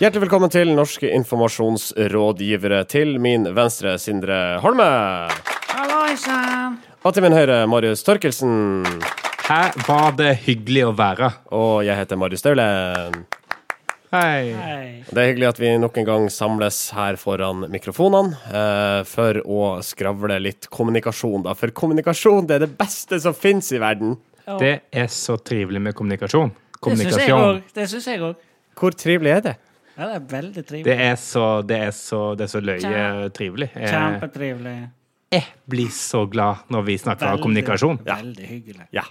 Hjertelig velkommen til Norske informasjonsrådgivere. Til min venstre Sindre Holme. Halloisann! Og til min høyre Marius Torkelsen. Her var det hyggelig å være. Og jeg heter Marius Staulen. Hei. Hei. Det er hyggelig at vi nok en gang samles her foran mikrofonene eh, for å skravle litt kommunikasjon, da. For kommunikasjon det er det beste som fins i verden. Det er så trivelig med kommunikasjon. Kommunikasjon. Det syns jeg òg. Hvor trivelig er det? Ja, det er veldig Det trivelig. er så, det er så, det er så løye Kjempe- trivelig. Jeg, Kjempetrivelig. jeg blir så glad når vi snakker Veldig- kommunikasjon. Veldig hyggelig. Ja.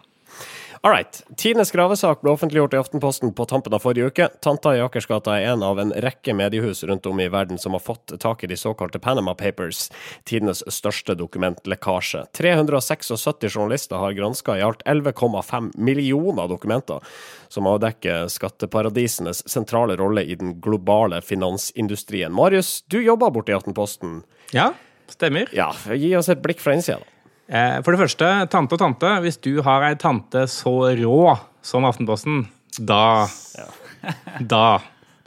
All right. Tines gravesak ble offentliggjort i Aftenposten på tampen av forrige uke. Tanta i Akersgata er en av en rekke mediehus rundt om i verden som har fått tak i de såkalte Panama Papers, tidenes største dokumentlekkasje. 376 journalister har granska i alt 11,5 millioner dokumenter, som avdekker skatteparadisenes sentrale rolle i den globale finansindustrien. Marius, du jobber borte i Aftenposten. Ja, stemmer. Ja, gi oss et blikk fra innsida. da. Eh, For det første, tante og tante. Hvis du har ei tante så rå som Aftenposten, da Da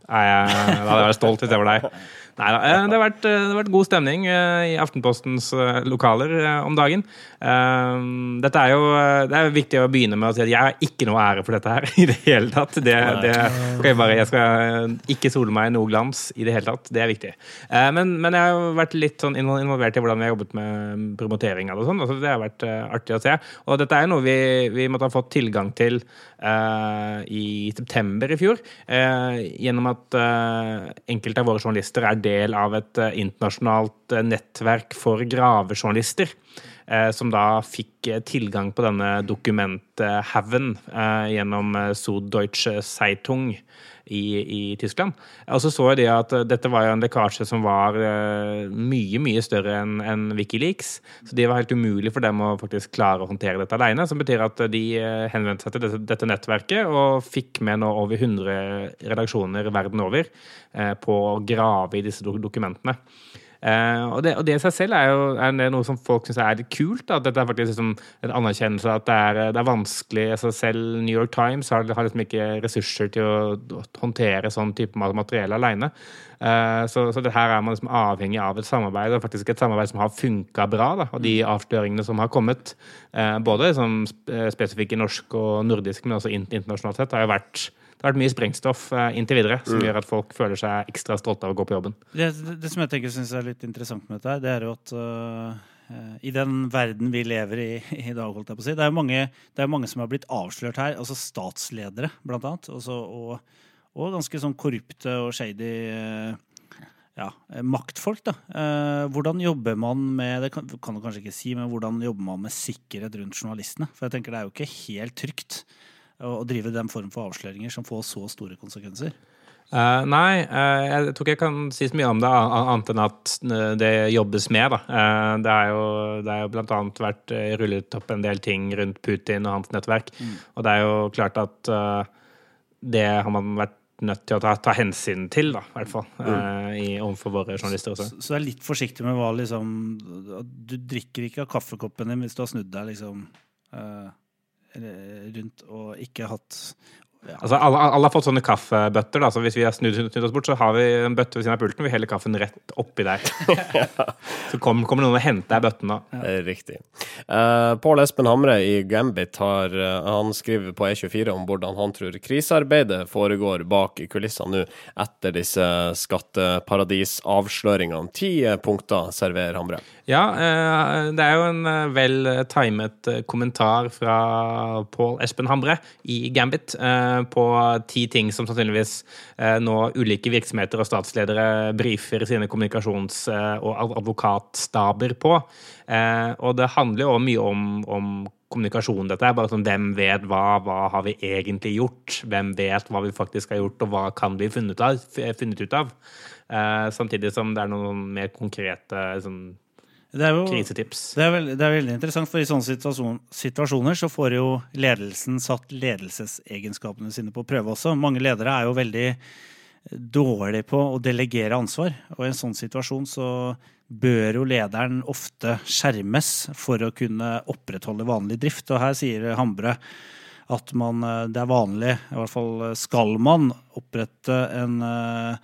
er jeg, da jeg vært stolt hvis var deg. Nei da. eh, Det har vært, eh, det har vært god stemning eh, i Aftenpostens lokaler om dagen. Dette er jo Det er viktig å begynne med å si at jeg har ikke noe ære for dette her i det hele tatt. Det, det jeg, bare, jeg skal ikke sole meg i noe glans i det hele tatt. Det er viktig. Men, men jeg har vært litt sånn involvert i hvordan vi har jobbet med promotering av det. og sånn. Altså, det har vært artig å se. Og dette er noe vi, vi måtte ha fått tilgang til uh, i september i fjor, uh, gjennom at uh, enkelte av våre journalister er del av et eh, internasjonalt eh, nettverk for gravejournalister. Eh, Som da fikk eh, tilgang på denne dokumenthaugen eh, gjennom Süddeutsche Zeitung i, i Tyskland. Og så så jeg det at dette var jo en lekkasje som var mye, mye større enn en Wikileaks. Så det var helt umulig for dem å faktisk klare å håndtere dette alene. Som betyr at de henvendte seg til dette, dette nettverket og fikk med nå over 100 redaksjoner verden over på å grave i disse dokumentene. Eh, og, det, og det i seg selv er jo er noe som folk syns er litt kult. Da. At dette er faktisk liksom en anerkjennelse av at det er, det er vanskelig altså Selv New York Times har, har liksom ikke ressurser til å håndtere sånn type materiale alene. Eh, så, så det her er man liksom avhengig av et samarbeid, og faktisk et samarbeid som har funka bra. Da. Og de avsløringene som har kommet, eh, både liksom spesifikke norsk og nordisk, men også internasjonalt sett, har jo vært det har vært mye sprengstoff eh, inntil videre, som gjør at folk føler seg ekstra stolte av å gå på jobben. Det, det, det som jeg tenker synes er litt interessant med dette, her, det er jo at øh, i den verden vi lever i i dag, holdt jeg på å si, det er jo mange, det er mange som har blitt avslørt her, altså statsledere blant annet, også, og, og ganske sånn korrupte og shady uh, ja, maktfolk. da. Eh, hvordan jobber man med det kan, kan du kanskje ikke si, men hvordan jobber man med sikkerhet rundt journalistene? For jeg tenker det er jo ikke helt trygt å, drive den form for avsløringer som får så store konsekvenser. Uh, nei, uh, jeg tror ikke jeg kan si så mye om det, annet enn at eh, det jobbes med. Da. Uh, det, har jo, det er jo annet vært rullet opp en del ting rundt Putin og hans nettverk. Og det er jo klart at det har man vært nødt til å ta, ta hensyn til, da, i hvert fall. eh, i, overfor våre journalister også. Så, så er litt forsiktig med hva liksom Du drikker ikke av kaffekoppen din hvis du har snudd deg liksom eh, rundt og ikke hatt. Altså, alle, alle har fått sånne kaffebøtter. Da. Så hvis vi har snudd, snudd oss bort, så har vi en bøtte ved siden av pulten. Vi heller kaffen rett oppi der. så kommer kommer noen og henter deg bøtten da. Eh, Riktig. Uh, Pål Espen Hamre i Gambit har, uh, han skriver på E24 om hvordan han tror krisearbeidet foregår bak kulissene nå etter disse skatteparadisavsløringene. Ti eh, punkter serverer Hamre. Ja, uh, det er jo en vel timet kommentar fra Pål Espen Hamre i Gambit eh, på ti ting som sannsynligvis eh, nå ulike virksomheter og statsledere brifer sine kommunikasjons- eh, og advokatstaber på. Eh, Og det handler jo mye om, om kommunikasjon. Dette bare sånn hvem vet hva, hva har vi egentlig gjort? Hvem vet hva vi faktisk har gjort, og hva kan vi funnet, av, funnet ut av? Eh, Samtidig som det er noen mer konkrete sånn, Det er jo krisetips. det er, veldig, det er veldig interessant, for i sånne situasjon, situasjoner så får jo ledelsen satt ledelsesegenskapene sine på prøve også. Mange ledere er jo veldig dårlige på å delegere ansvar, og i en sånn situasjon så bør jo lederen ofte skjermes for å kunne opprettholde vanlig drift. Og her sier Hambre at man, eh, det er vanlig, i hvert fall skal man, opprette en, eh,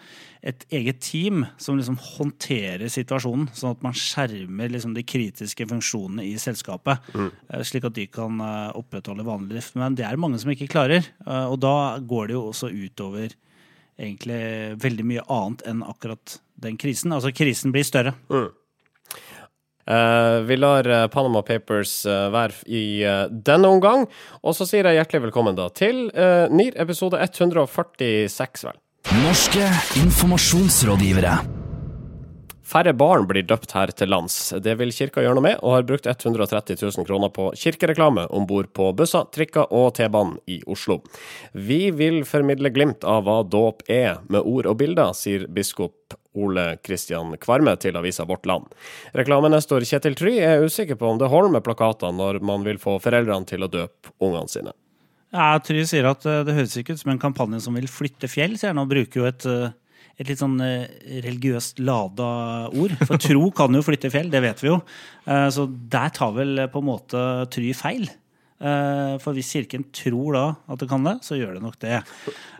et eget team som liksom håndterer situasjonen, sånn at man skjermer liksom de kritiske funksjonene i selskapet. Mm. Slik at de kan opprettholde vanlig drift. Men det er mange som ikke klarer. Og da går det jo også utover egentlig veldig mye annet enn akkurat den krisen. Altså krisen blir større. Mm. Uh, vi lar uh, Panama Papers uh, være i denne omgang. Og så sier jeg hjertelig velkommen da til NIR episode 146, vel. Norske informasjonsrådgivere. Færre barn blir døpt her til lands. Det vil kirka gjøre noe med, og har brukt 130 000 kroner på kirkereklame om bord på busser, trikker og T-banen i Oslo. Vi vil formidle glimt av hva dåp er, med ord og bilder, sier biskop Ole Kristian Kvarme til avisa Vårt Land. Reklamenestor Kjetil Try er usikker på om det holder med plakater når man vil få foreldrene til å døpe ungene sine. Ja, Try sier at eh, det høres ikke ut som en kampanje som vil flytte fjell, sier han, og bruker jo et eh, et litt sånn eh, religiøst lada ord. For tro kan jo flytte fjell, det vet vi jo. Så der tar vel på en måte Try feil. Eh, for hvis Kirken tror da at det kan det, så gjør det nok det.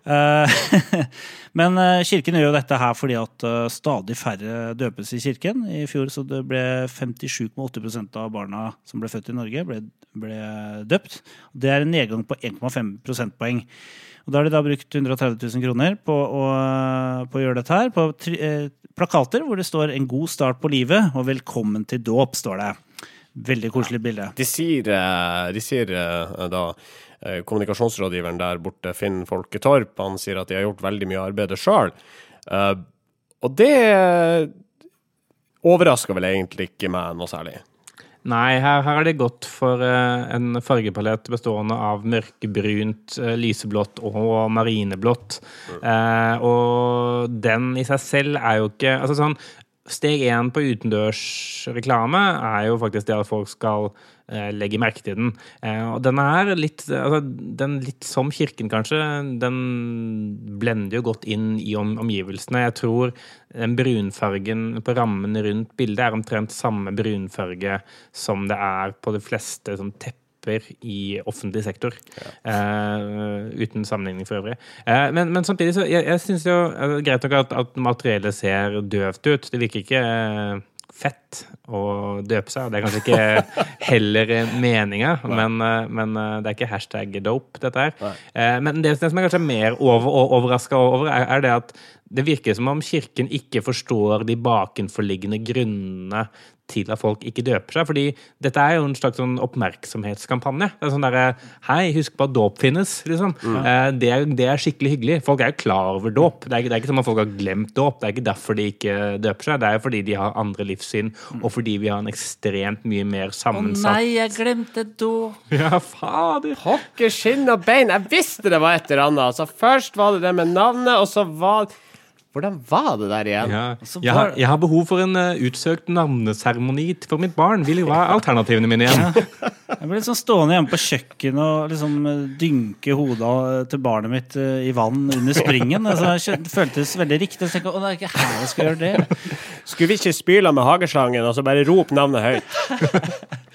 Men Kirken gjør jo dette her fordi at stadig færre døpes i Kirken. I fjor så det ble 57,8% av barna som ble født i Norge, ble, ble døpt. Det er en nedgang på 1,5 prosentpoeng. Og Da har de da brukt 130 000 kroner på å, på å gjøre dette her. På eh, plakater hvor det står 'En god start på livet' og 'Velkommen til dåp', står det. Veldig koselig bilde. De sier, eh, de sier eh, da kommunikasjonsrådgiveren der borte, Finn Folketorp, han sier at de har gjort veldig mye arbeid sjøl. Og det overrasker vel egentlig ikke meg noe særlig. Nei, her, her er det godt for en fargepalett bestående av mørkebrunt, lyseblått og marineblått. Uh, og den i seg selv er jo ikke Altså sånn Steg én på utendørsreklame er jo faktisk det at folk skal eh, legge merke til den. Eh, og den er litt altså, den litt som kirken, kanskje. Den blender jo godt inn i om, omgivelsene. Jeg tror den brunfargen på rammen rundt bildet er omtrent samme brunfarge som det er på de fleste sånn, tepper i offentlig sektor. Ja. Uh, uten sammenligning for øvrig. Uh, men, men, samtidig så jeg, jeg syns jo uh, greit nok at, at materiellet ser døvt ut. Det virker ikke fett å døpe seg. Det er kanskje ikke heller meninga, men, men, det er ikke hashtag dope, dette her. Men det, det, som jeg kanskje er mer over, overraska over, er, er det at det virker som om Kirken ikke forstår de bakenforliggende grunnene til at folk ikke døper seg. fordi dette er jo en slags sånn oppmerksomhetskampanje. Det er sånn derre Hei, husk på at dåp finnes, liksom. Mm. Eh, det, er, det, er, skikkelig hyggelig. Folk er jo klar over dåp. Det er, det er ikke som at folk har glemt dåp. Det er ikke derfor de ikke døper seg. Det er jo fordi de har andre livssyn, mm. og fordi vi har en ekstremt mye mer sammensatt Å nei, jeg glemte dåp! Ja, fader. Pokker, skinn og bein. Jeg visste det var et eller annet. Altså, først var det det med navnet, og så var hvordan var det der igjen? Ja. Jeg, har, jeg, har, behov for en uh, utsøkt navneseremoni for mitt barn. Vil jo er alternativene mine igjen. Ja. Jeg ble liksom stående hjemme på kjøkkenet og liksom eh, dynke hodet til barnet mitt uh, i vann under springen. Altså, det føltes veldig riktig. Jeg tenkte, å, det er ikke her jeg skal gjøre det. Skulle vi ikke spyle med hageslangen og så bare rope navnet høyt?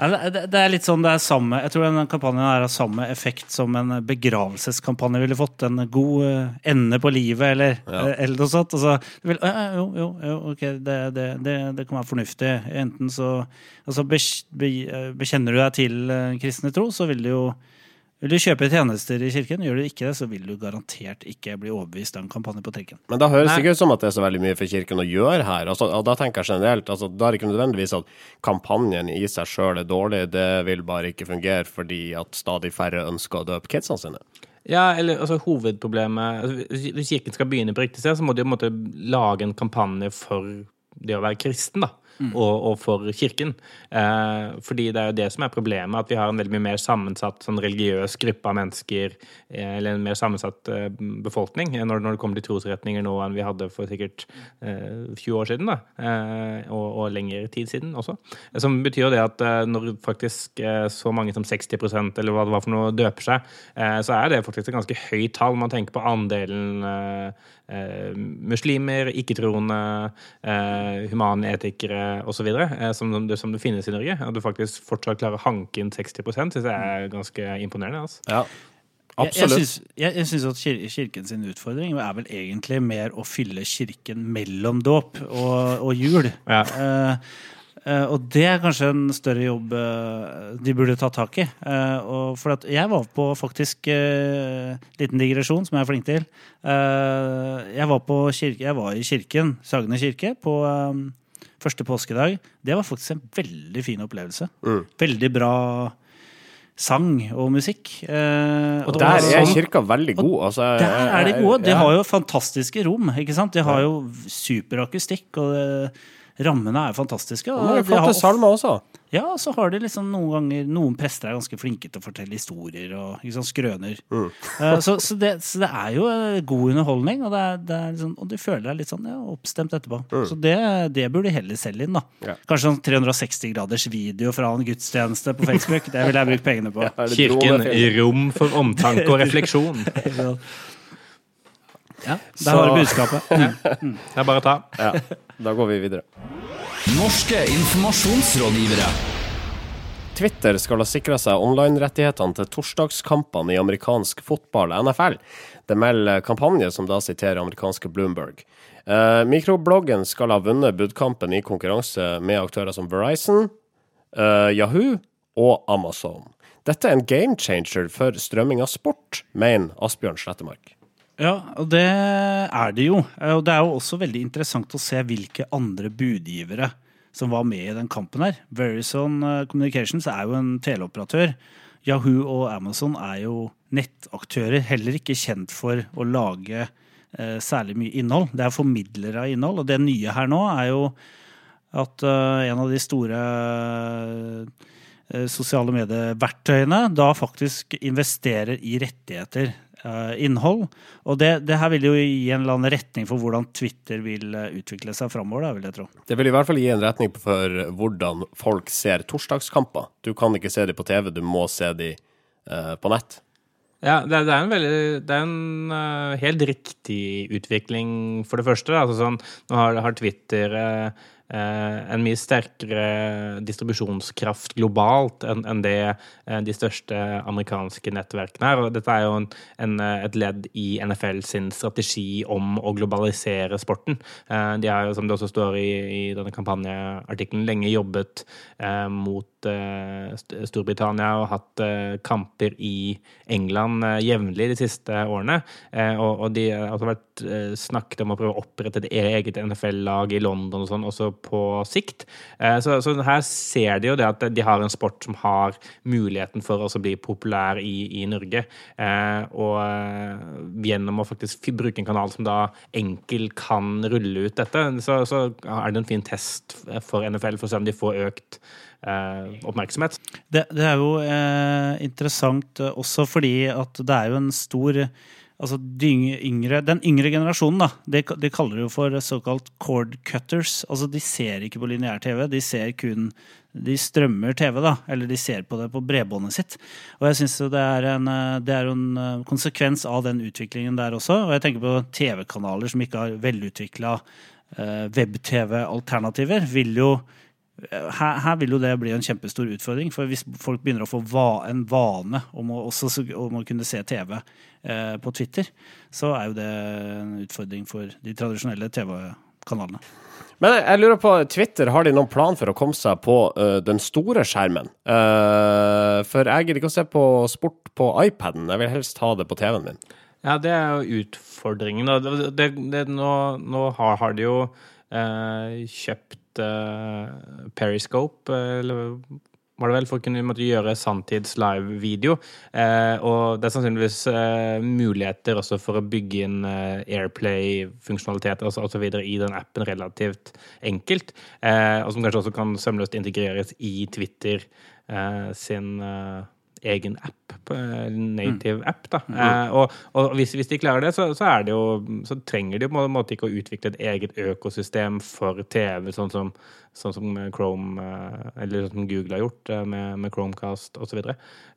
Det er litt sånn det er samme Jeg tror den kampanjen av samme effekt som en begravelseskampanje ville fått. En god eh, ende på livet, eller, ja. Eh, eller noe sånt. Altså, vil, jo, jo, jo, ok, det, det, det, det, kan være fornuftig. Enten så altså, bekjenner du deg til kristne tro, så vil det jo vil du kjøpe tjenester i kirken, gjør du ikke det, så vil du garantert ikke bli overbevist av en kampanje på trikken. Men da høres det ikke ut som at det er så veldig mye for kirken å gjøre her. Altså, og da tenker jeg generelt, altså, da er det ikke nødvendigvis at kampanjen i seg sjøl er dårlig, det vil bare ikke fungere fordi at stadig færre ønsker å døpe kidsene sine. Ja, eller altså hovedproblemet altså, Hvis kirken skal begynne på riktig sted, så må de på en måte lage en kampanje for det å være kristen, da mm. og, og, for Kirken. Eh, fordi det er jo det som er problemet, at vi har en veldig mye mer sammensatt sånn religiøs gruppe av mennesker, eh, eller en mer sammensatt eh, befolkning, når, når, det kommer til trosretninger nå enn vi hadde for sikkert 20 eh, år siden, da, eh, og, og lengre tid siden også. Som betyr jo det at eh, når faktisk så mange som 60% eller hva det var for noe, døper seg, så er det faktisk et ganske høyt tall. Man tenker på andelen muslimer, ikke-troende, eh, humanetikere osv. Eh, som, som det finnes i Norge. At du faktisk fortsatt klarer å hanke inn 60 syns jeg er ganske imponerende. Altså. Ja. Jeg, jeg Absolutt. syns, jeg, jeg syns at kir kirken sin utfordring er vel egentlig mer å fylle kirken mellom dåp og, og jul. Ja. Eh, eh, og det er kanskje en større jobb eh, de burde ta tak i. Eh, og for at jeg var på faktisk uh, Liten digresjon, som jeg er flink til. Eh, jeg, var på kirke, jeg var i kirken, Sagene kirke, på eh, første påskedag. Det var faktisk en veldig fin opplevelse. Mm. Veldig bra sang og musikk. Eh, Og der er sånn- kirka veldig god. Altså, der er de gode. De ja. har jo fantastiske rom. ikke sant? De har jo superakustikk, og det, rammene er fantastiske. Og Mange de har flotte salmer også. Ja, så har de liksom noen ganger Noen prester er ganske flinke til å fortelle historier og liksom skrøner. Mm. uh, så, så, det, så det er jo eh, god underholdning, og, det er, det er liksom, og du føler deg litt sånn ja, oppstemt etterpå. Så det, det burde de heller selge inn, da. Mm. Ja. Kanskje sånn 360 graders video fra en gudstjeneste på Facebook. Det ville jeg brukt pengene på. Ja, Kirken, i rom for omtanke og refleksjon. Ja, Så- Der har du budskapet. Det er bare å ta. Ja, da går vi videre. Norske informasjonsrådgivere. Twitter skal ha sikra seg online-rettighetene til torsdagskampene i amerikansk fotball, NFL. Det melder kampanje som da siterer amerikanske Bloomberg. Eh, mikrobloggen skal ha vunnet budkampen i konkurranse med aktører som Verizon, eh, Yahoo og Amazon. Dette er en game changer for strømming av sport, mener Asbjørn Slettemark. Ja, og det er det jo. Eh, Og det er jo også veldig interessant å se hvilke andre budgivere som var med i den kampen her. Verizon eh, Communications er jo en teleoperatør. Yahoo og Amazon er jo nettaktører, heller ikke kjent for å lage eh, særlig mye innhold. Det er formidlere av innhold, og det nye her nå er jo at eh, en av de store eh, sosiale medieverktøyene da faktisk investerer i rettigheter, innhold. Og det, det her vil jo gi en eller annen retning for hvordan Twitter vil eh, utvikle seg framover, da, vil jeg tro. Det vil i hvert fall gi en retning for hvordan folk ser torsdagskamper. Du kan ikke se de på TV, du må se de uh, på nett. Ja, det det er en veldig Det er en uh, helt riktig utvikling, for det første. da. Altså sånn, nå har, har Twitter eh, eh, en mye sterkere distribusjonskraft globalt enn det eh, de største amerikanske nettverkene er. Og dette er jo en, en, eh, et ledd i NFL sin strategi om å globalisere sporten. Eh, de har som det også står i, i denne kampanjeartikkelen, lenge jobbet eh, mot eh, Storbritannia og hatt eh, kamper i England eh, jevnlig de siste årene. Eh, og, og de har også vært eh, snakket om å prøve å opprette et eget NFL-lag i London og sånn, også på sikt. Eh, så, så her ser de jo det at de har en sport som har muligheten for å bli populær i, i Norge. Eh, og eh, gjennom å faktisk bruke en kanal som da enkelt kan rulle ut dette, så, så er det en fin test for NFL for å se om de får økt oppmerksomhet. Det, det er jo eh, interessant også fordi at det er jo en stor Altså de yngre, Den yngre generasjonen, da, de, de kaller det jo for såkalt cord cutters. Altså De ser ikke på lineær TV, de ser kun De strømmer TV, da, eller de ser på det på bredbåndet sitt. Og jeg synes det er en, eh, det er en eh, konsekvens av den utviklingen der også. Og jeg tenker på TV-kanaler som ikke har velutvikla eh, web-TV-alternativer, vil jo her, her vil jo det bli en kjempestor utfordring. For hvis folk begynner å få va en vane om å, også, om å kunne se TV eh, på Twitter, så er jo det en utfordring for de tradisjonelle TV-kanalene. Men jeg, lurer på, Twitter, har de noen plan for å komme seg på uh, den store skjermen? Uh, for jeg gidder ikke å se på sport på iPaden, jeg vil helst ha det på TV-en min. Ja, det er jo utfordringen. Det, det, det, nå, nå har, har de jo eh, kjøpt eh, Periscope, eh, eller var det vel, for å kunne måtte gjøre sanntids live-video. Eh, og det er sannsynligvis eh, muligheter også for å bygge inn eh, Airplay-funksjonalitet og så videre i den appen relativt enkelt. Eh, og som kanskje også kan sømløst integreres i Twitter sin egen app, eh, native app. da. Eh, og og hvis, hvis de klarer det, så, så, er det jo, så trenger de på en måte ikke å utvikle et eget økosystem for TV, sånn som, sånn som Chrome eh, eller sånn som Google har gjort eh, med, med Chromecast osv.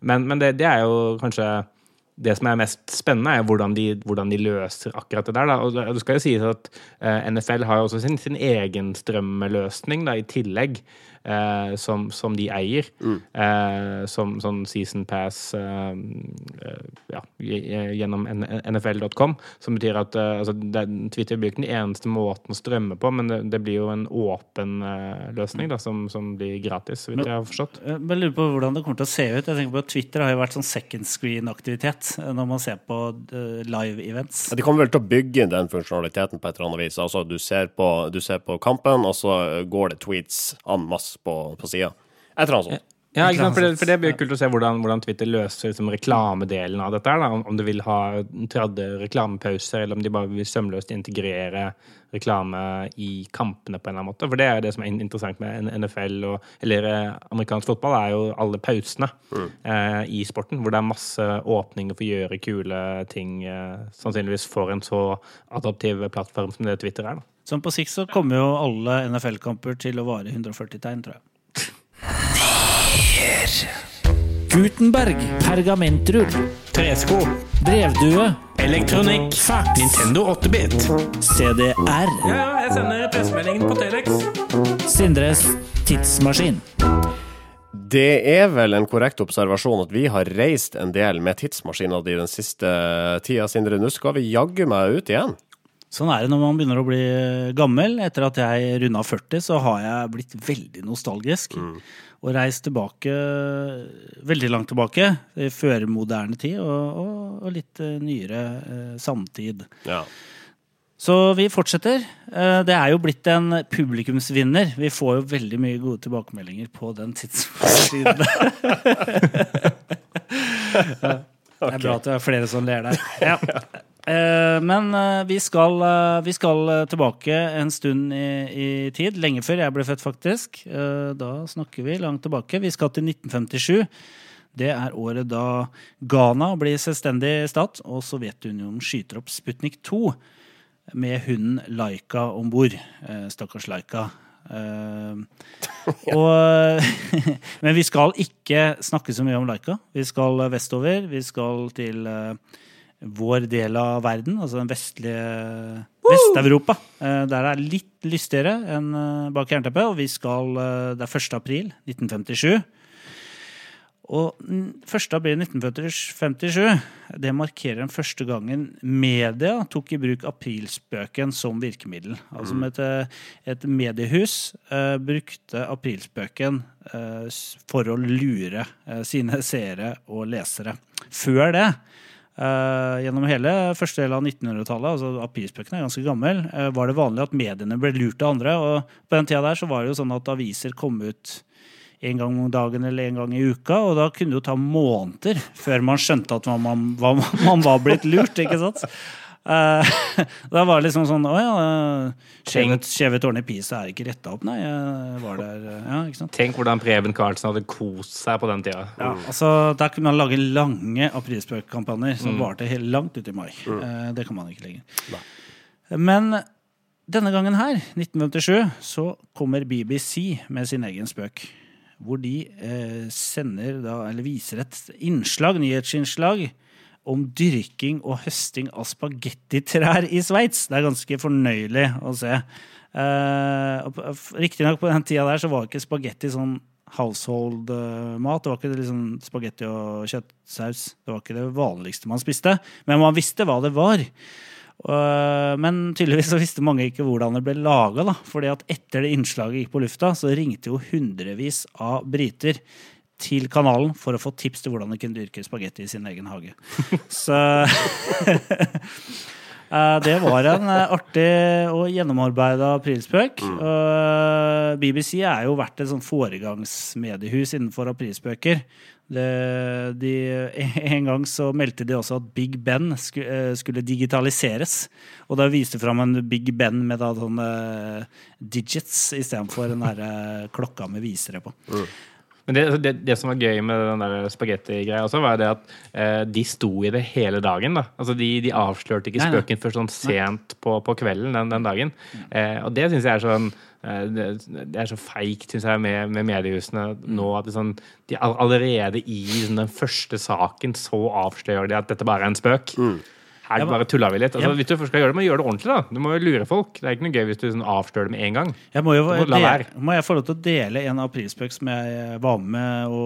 Men, men det, det er jo kanskje det som er mest spennende, er hvordan de, hvordan de løser akkurat det der. Da. Og det skal jo sies at NFL har jo også sin, sin egen strømmeløsning da, i tillegg, eh, som, som de eier. Eh, som sånn season pass eh, eh, ja, gjennom nfl.com. Som betyr at eh, altså, det, Twitter blir ikke den eneste måten å strømme på, men det, det blir jo en åpen eh, løsning da, som, som blir gratis, hvis vidt jeg har forstått. Jeg lurer på hvordan det kommer til å se ut. Jeg tenker på at Twitter har jo vært sånn second screen-aktivitet når man ser på live events. Ja, De kommer vel til å bygge den funksjonaliteten på et eller annet vis. Altså, du ser på, du ser på kampen, og så går det tweets en masse på, på sida. Et eller annet sånt. Ja, ikke sant? For, det, for det blir kult å se hvordan, hvordan Twitter løser liksom, reklamedelen av dette. Da. Om, om de vil ha tredje reklamepauser, eller om de bare vil sømløst integrere reklame i kampene på en eller annen måte. For det er jo det som er interessant med NFL og eller eh, amerikansk fotball, er jo alle pausene eh, i sporten, hvor det er masse åpninger for å gjøre kule ting, eh, sannsynligvis for en så adaptiv plattform som det Twitter er. da. Sånn på sikt så kommer jo alle NFL-kamper til å vare 140 tegn, tror jeg. Gutenberg. Pergamentrull. Tresko, Brevdue. elektronikk, Fax. Nintendo 8-bit. CDR. Ja, ja, jeg sender pressemeldingen på Telex. Sindres tidsmaskin. Det er vel en korrekt observasjon at vi har reist en del med tidsmaskiner i den siste tida, Sindre. Nå skal vi jaggu meg ut igjen. Sånn er det når man begynner å bli gammel. Etter at jeg runda 40, så har jeg blitt veldig nostalgisk. Og reist tilbake, veldig langt tilbake, i førmoderne tid, og, og, og litt eh, nyere eh, samtid. Ja. Så vi fortsetter. Eh, Det er jo blitt en publikumsvinner. Vi får jo veldig mye gode tilbakemeldinger på den tidsmaskinen. Det er bra at det er flere som ler der. Ja. Eh, Men eh, vi skal, eh, vi skal tilbake en stund i, i tid. Lenge før jeg ble født, faktisk. Da snakker vi langt tilbake. Vi skal til 1957. Det er året da Ghana blir selvstendig stat, og Sovjetunionen skyter opp Sputnik 2 med hunden Laika om bord. Stakkars Laika. Og, men vi skal ikke snakke så mye om Laika. Vi skal vestover. Vi skal til vår del av verden, altså den vestlige Vest-Europa. Eh, der er litt lystigere enn eh, bak jernteppet. Og vi skal eh, Det er 1. april 1957. Og mm, 1. april 1957 det markerer den første gangen media tok i bruk aprilspøken som virkemiddel. Altså et, eh, et mediehus uh, brukte aprilspøken uh, for å lure uh, sine seere og lesere. Før det gjennom hele første del av 1900-tallet, altså aprilspøkene er ganske gammel, eh, var det vanlig at mediene ble lurt av andre. Og på den tida der så var det jo sånn at aviser kom ut en gang om dagen eller en gang i uka, og da kunne det jo ta måneder før man skjønte at man, man, man var blitt lurt, ikke sant? Eh, da var det liksom sånn Å ja, skjeve, tårn i Pisa er ikke retta opp, nei. Jeg var der, eh, ja, ikke sant? Tenk hvordan Preben Karlsen hadde kost seg på den tida. Ja, altså, Der kunne man lage lange aprilspøkkampanjer som varte helt langt ut i mai. Eh, det kan man ikke lenger. Men denne gangen her, 1957, så kommer BBC med sin egen spøk. Hvor de eh, sender da, eller viser et innslag, nyhetsinnslag om dyrking og høsting av spagettitrær i Sveits. Det er ganske fornøyelig å se. Eh, Riktignok på den tida der så var ikke spagetti sånn household-mat. Det var ikke liksom spagetti og kjøttsaus. Det var ikke det vanligste man spiste. Men man visste hva det var. Men tydeligvis så visste mange ikke hvordan det ble laga. fordi etter det innslaget gikk på lufta, så ringte jo hundrevis av briter til kanalen for å få tips til hvordan de kunne dyrke spagetti i sin egen hage. Så Eh, Det var en eh, artig og gjennomarbeida aprilspøk. Og BBC er jo vært et sånn foregangsmediehus innenfor aprilspøker. Det, de, en gang så meldte de også at Big Ben sku, eh, skulle digitaliseres. Og da viste de fram en Big Ben med da sånne digits istedenfor den derre klokka med visere på. Men det, det, det som var gøy med den der spagetti-greia også, var det at eh, de sto i det hele dagen. da. Altså De, de avslørte ikke spøken før sånn sent på, på kvelden den, den dagen. Eh, og det syns jeg er sånn eh, det, det er så feigt, syns jeg, med, med mediehusene nå. at sånn, de Allerede i sånn, den første saken så avslører de at dette bare er en spøk. Her det bare tulla vi litt. Altså, Hvis du først skal gjøre det, må du gjøre det ordentlig. da. Du må jo lure folk. Det er ikke noe gøy hvis du sånn, avslører det med en gang. Jeg må jo må dele, må jeg få lov til å dele en aprilspøk som jeg var med å,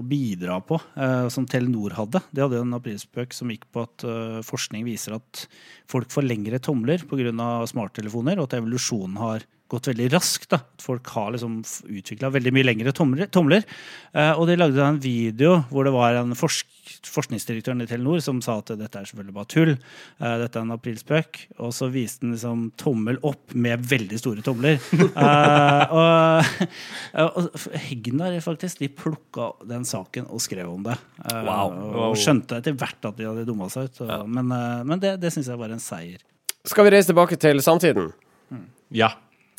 å bidra på, eh, som Telenor hadde. De hadde en aprilspøk som gikk på at eh, forskning viser at folk får lengre tomler pga. smarttelefoner, og at evolusjonen har gått veldig raskt. da. Folk har liksom utvikla veldig mye lengre tomler. Eh, og de lagde en video hvor det var en forsk forskningsdirektøren i Telenor som sa at dette er selvfølgelig bare tull. eh, dette er en aprilspøk. Og så viste den liksom tommel opp med veldig store tomler. Eh, og, og Hegnar faktisk, de plukka den saken og skrev om det. Eh, Wow. Og skjønte etter hvert at de hadde dumma seg ut. Så, Men, eh, men det, det syns jeg var en seier. Skal vi reise tilbake til samtiden? Ja.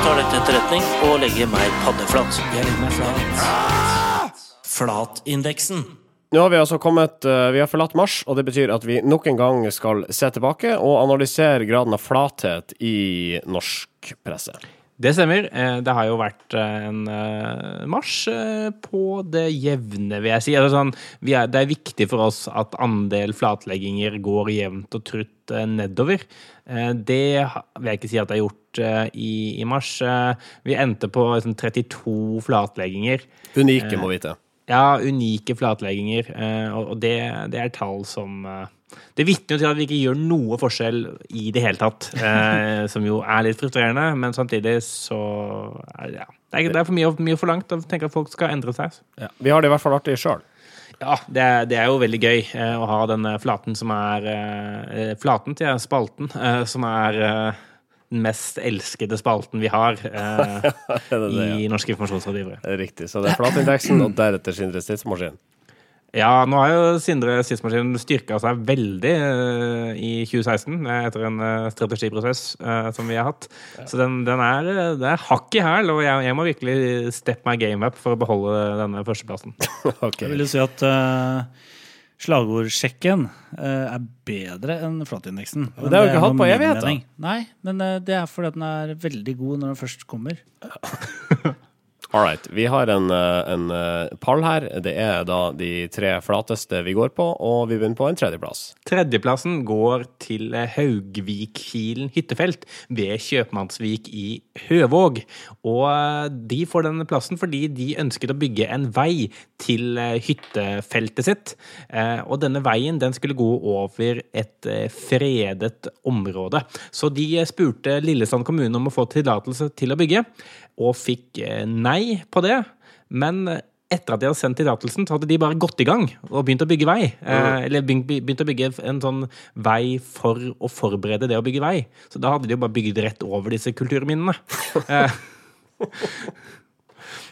Tar dette til etterretning og legger meg paddeflat. Jeg legger meg flat. Flatindeksen. Nå har vi altså kommet eh, Vi har forlatt mars, og det betyr at vi nok en gang skal se tilbake og analysere graden av flathet i norsk presse. Det stemmer. Eh, Det har jo vært eh, en eh, marsj på det jevne, vil jeg si. Altså sånn, er, det er viktig for oss at andel flatlegginger går jevnt og trutt nedover. Det vil jeg ikke si at det er gjort i, i mars. Vi endte på liksom, 32 flatlegginger. Unike, må vite. Ja, unike flatlegginger. eh, Og det, det er tall som eh, Det vitner jo til at vi ikke gjør noe forskjell i det hele tatt. eh, Som jo er litt frustrerende, men samtidig så ja. Det er, det er for mye, mye forlangt å tenke at folk skal endre seg. Ja. Vi har det i hvert fall artig sjøl. Ja, det er, det er jo veldig gøy eh, å ha den flaten som er eh, Flaten til spalten, som er den mest elskede spalten vi har eh, det det, i Norske informasjonsrådgivere. Riktig. Så det er flatindeksen, og deretter Sindres tidsmaskin. Ja, nå har jo Sindre Sismaskin styrka seg veldig eh, i 2016 eh, etter en eh, strategiprosess eh, som vi har hatt. Så den, den er, det er hakk i hæl, og jeg, jeg må virkelig step my game up for å beholde denne førsteplassen. okay. Jeg vil jo si at eh, slagordsjekken eh, er bedre enn flatindeksen. Det har vi ikke hatt på evighet, da. Nei, men eh, det er fordi at den er veldig god når den først kommer. All right. Vi har en, eh, en pall her. Det er da de tre flateste vi går på, og vi begynner på en tredjeplass. Tredjeplassen går til Haugvikkilen hyttefelt ved Kjøpmannsvik i Høvåg. Og de får denne plassen fordi de ønsket å bygge en vei til eh, hyttefeltet sitt. Eh, Og denne veien den skulle gå over et eh, fredet område. Så de spurte Lillesand kommune om å få tillatelse til å bygge, og fikk nei på det. Men etter at de hadde sendt tillatelsen, så hadde de bare gått i gang og begynt å bygge vei. Eh, eller begynt å bygge en sånn vei for å forberede det å bygge vei. Så da hadde de jo bare bygd rett over disse kulturminnene. Eh,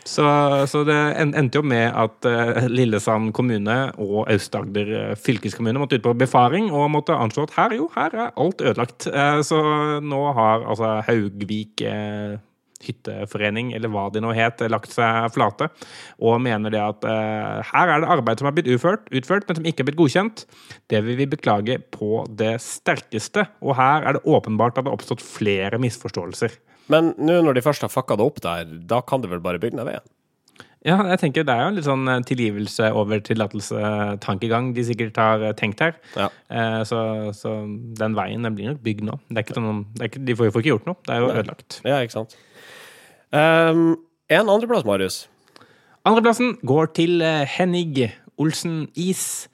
så, så det endte jo med at eh, Lillesand kommune og Aust-Agder eh, fylkeskommune måtte ut på befaring og måtte anslå at her, jo, her er alt ødelagt. Eh, så nå har altså Haugvik hytteforening, eller hva det nå het, lagt seg flate, og mener det at eh, her er det arbeid som har blitt utført, utført, men som ikke har blitt godkjent. Det vil vi beklage på det sterkeste, og her er det åpenbart at det har oppstått flere misforståelser. Men nå når de først har fucka det opp der, da kan de vel bare bygge ned veien? Ja, jeg tenker Det er jo en litt sånn eh, tilgivelse over tillatelse-tankegang de sikkert har eh, tenkt her. Ja. Eh, så, så den veien den blir nok bygd nå. Det er ikke de får jo ikke gjort noe. Det er jo ødelagt. Ja, ikke sant. Um, en andreplass, Marius. Andreplassen går til Henning Olsen Is.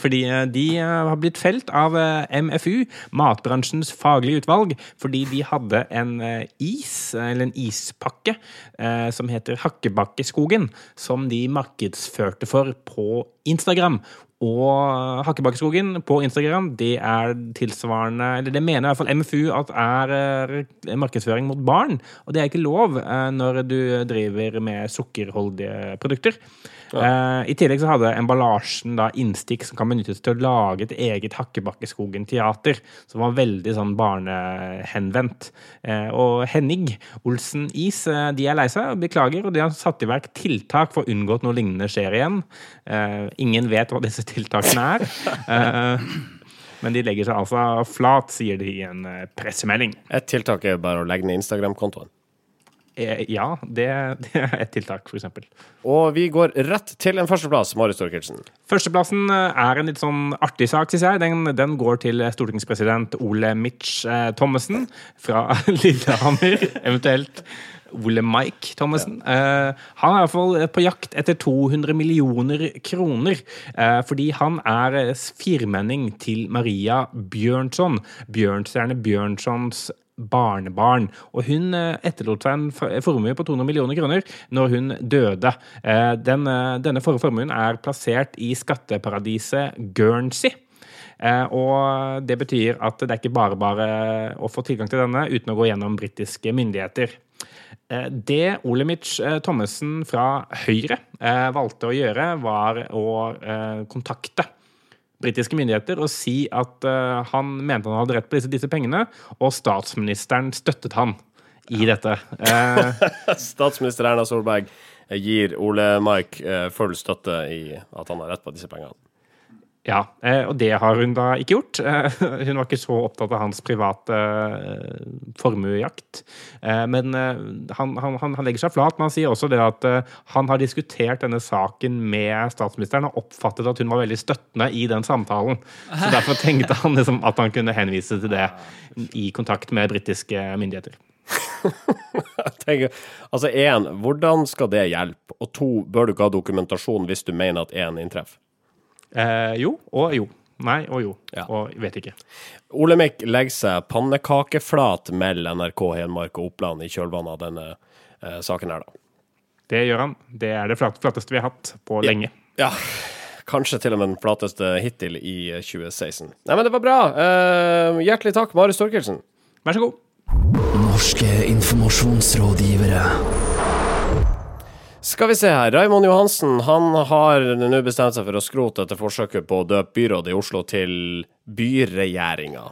Fordi eh, de eh, har blitt felt av eh, MFU, matbransjens faglige utvalg, fordi de hadde en is, eller en ispakke, som heter Hakkebakkeskogen, som de markedsførte for på Instagram. Og Hakkebakkeskogen på Instagram, det er tilsvarende Eller det mener i hvert fall MFU at er markedsføring mot barn. Og det er ikke lov når du driver med sukkerholdige produkter. Eh, I tillegg så hadde emballasjen da innstikk som kan benyttes til å lage et eget Hakkebakkeskogen-teater, som var veldig sånn barnehenvendt. Eh, og Henning Olsen Is eh, de er lei seg og beklager, og de har satt i verk tiltak for å unngå at noe lignende skjer igjen. Eh, ingen vet hva disse tiltakene er. Eh, men de legger seg altså flat, sier de i en pressemelding. Et tiltak er bare å legge ned Instagram-kontoen. Eh, Ja, det, det er et tiltak, eksempel. Og vi går rett til en førsteplass, Marius Thorkildsen. Førsteplassen eh, er en litt sånn artig sak, syns jeg. Den, den går til stortingspresident Ole Mitch eh, Thommessen fra Lillehammer. Eventuelt Ole Mike Thommessen. Eh, han er i hvert fall på jakt etter 200 millioner kroner. Uh, fordi han er eh, firmenning til Maria Bjørnson. Bjørnstjerne Bjørnsons barnebarn. Og hun eh, etterlot seg en formue på 200 millioner kroner når hun døde. Eh, Den, eh, denne formuen er plassert i skatteparadiset Guernsey. Og det betyr at det er ikke bare bare å få tilgang til denne uten å gå gjennom britiske myndigheter. Det Olemic Thommessen fra Høyre valgte å gjøre, var å kontakte britiske myndigheter og si at uh, han mente han hadde rett på disse, disse pengene, og statsministeren støttet han i dette. Uh, Statsminister Erna Solberg gir Ole Mike eh, full støtte i at han har rett på disse pengene. Ja, eh, og det har hun da ikke gjort. Eh, Hun var ikke så opptatt av hans private eh, formuejakt. Men han, han, han legger seg flat, men han sier også det at han har diskutert denne saken med statsministeren og oppfattet at hun var veldig støttende i den samtalen. Så derfor tenkte han liksom at han kunne henvise til det i kontakt med britiske myndigheter. Tenker, altså én, hvordan skal det hjelpe? Og to, bør du ikke ha dokumentasjon hvis du mener at én inntreffer? Eh, jo og jo. Nei og jo. Ja. Og vet ikke. Olemic legger seg pannekakeflat mellom NRK Hedmark og Oppland i kjølvannet av denne eh, saken her, da. Det gjør han. Det er det flat- flateste vi har hatt på lenge. Ja, kanskje til og med den flateste hittil i eh, 2016. Nei, men det var bra. Eh, hjertelig takk, Marius Torkelsen. Vær så god. Norske informasjonsrådgivere. Skal vi se her. Raymond Johansen han har nå bestemt seg for å skrote etter forsøket på å døpe byrådet i Oslo til byregjeringa.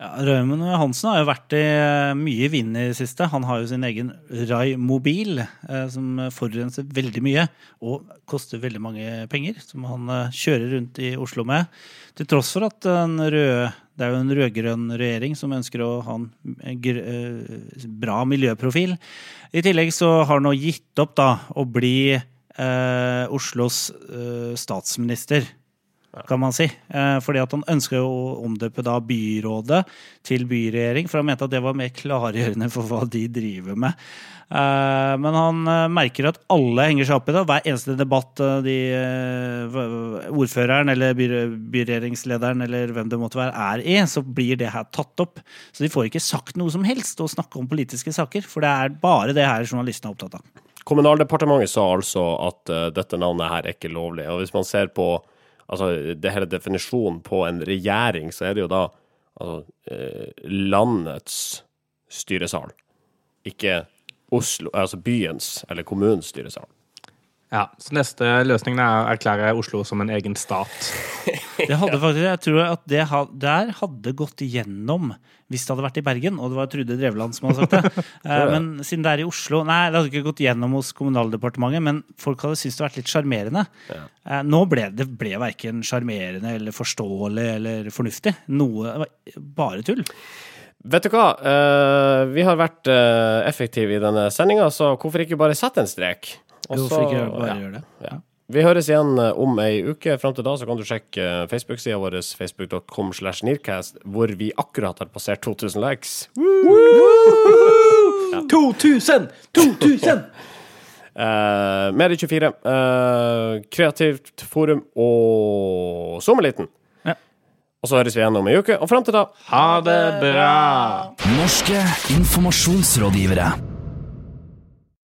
Ja, Raymond Hansen har jo vært i eh, mye i i det siste. Han har jo sin egen Rai Mobil, eh, som forurenser veldig mye og koster veldig mange penger. Som han eh, kjører rundt i Oslo med. Til tross for at en rød, det er jo en rød-grønn regjering som ønsker å ha en bra miljøprofil. I tillegg så har han nå gitt opp da å bli Oslos statsminister kan man si. Eh, fordi at han ønsker å omdøpe da byrådet til byregjering, for han mente at det var mer klargjørende for hva de driver med. Eh, men han eh, merker at alle henger seg opp i det. Hver eneste debatt de, ordføreren eller byregjeringslederen eller hvem det måtte være er i, så blir det her tatt opp. Så de får ikke sagt noe som helst og snakke om politiske saker, for det er bare det her journalistene er opptatt av. Kommunaldepartementet sa altså at dette navnet her er ikke lovlig. Og hvis man ser på altså, det hele definisjonen på en regjering, så er det jo da altså, eh, landets styresal. Ikke Oslo, altså byens eller kommunens styresal. Ja, Så neste løsning er å erklære Oslo som en egen stat. Det hadde faktisk, jeg tror at det der hadde gått igjennom hvis det hadde vært i Bergen, og det var Trude Drevland som hadde sagt det. Eh, men siden det er i Oslo Nei, det hadde ikke gått gjennom hos Kommunaldepartementet, men folk hadde syntes det hadde vært litt sjarmerende. Eh, Nå ble det ble verken sjarmerende eller forståelig eller fornuftig. Noe bare tull. Vet du hva, Eh, vi har vært uh, effektive i denne sendinga, så hvorfor ikke bare sette en strek? Hvorfor ikke bare ja. gjøre det? Ja. Vi høres igjen eh, om ei uke. Fram til da så kan du sjekke eh, Facebook-sida vår, facebook.com slash nearcast, hvor vi akkurat har passert 2000 likes. 2000! 2000! Uh, Medie24, uh, Kreativt forum og Sommerliten. Ja. Og så høres vi igjen om ei uke. Og fram til da Ha det bra! Norske informasjonsrådgivere.